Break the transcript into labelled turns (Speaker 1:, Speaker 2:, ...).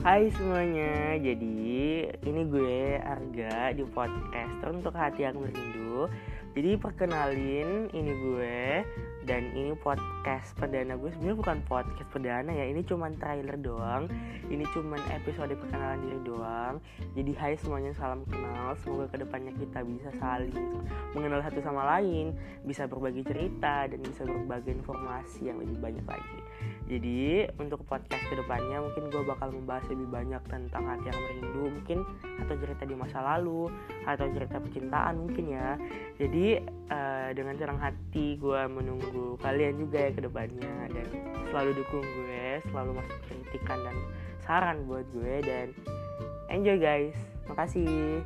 Speaker 1: Hai semuanya, jadi ini gue Arga di podcast untuk hati yang merindu. Jadi perkenalin ini gue dan ini podcast perdana gue sebenarnya bukan podcast perdana ya ini cuman trailer doang. Ini cuman episode perkenalan diri doang. Jadi hai semuanya salam kenal. Semoga ke depannya kita bisa saling mengenal satu sama lain bisa berbagi cerita dan bisa berbagi informasi yang lebih banyak lagi. Jadi untuk podcast ke depannya mungkin gue bakal membahas lebih banyak tentang hati yang merindu mungkin atau cerita di masa lalu atau cerita percintaan mungkin ya. Jadi uh, dengan senang hati gue menunggu kalian juga ya ke depannya. Dan selalu dukung gue selalu masuk kritikan dan saran buat gue. Dan enjoy guys. Makasih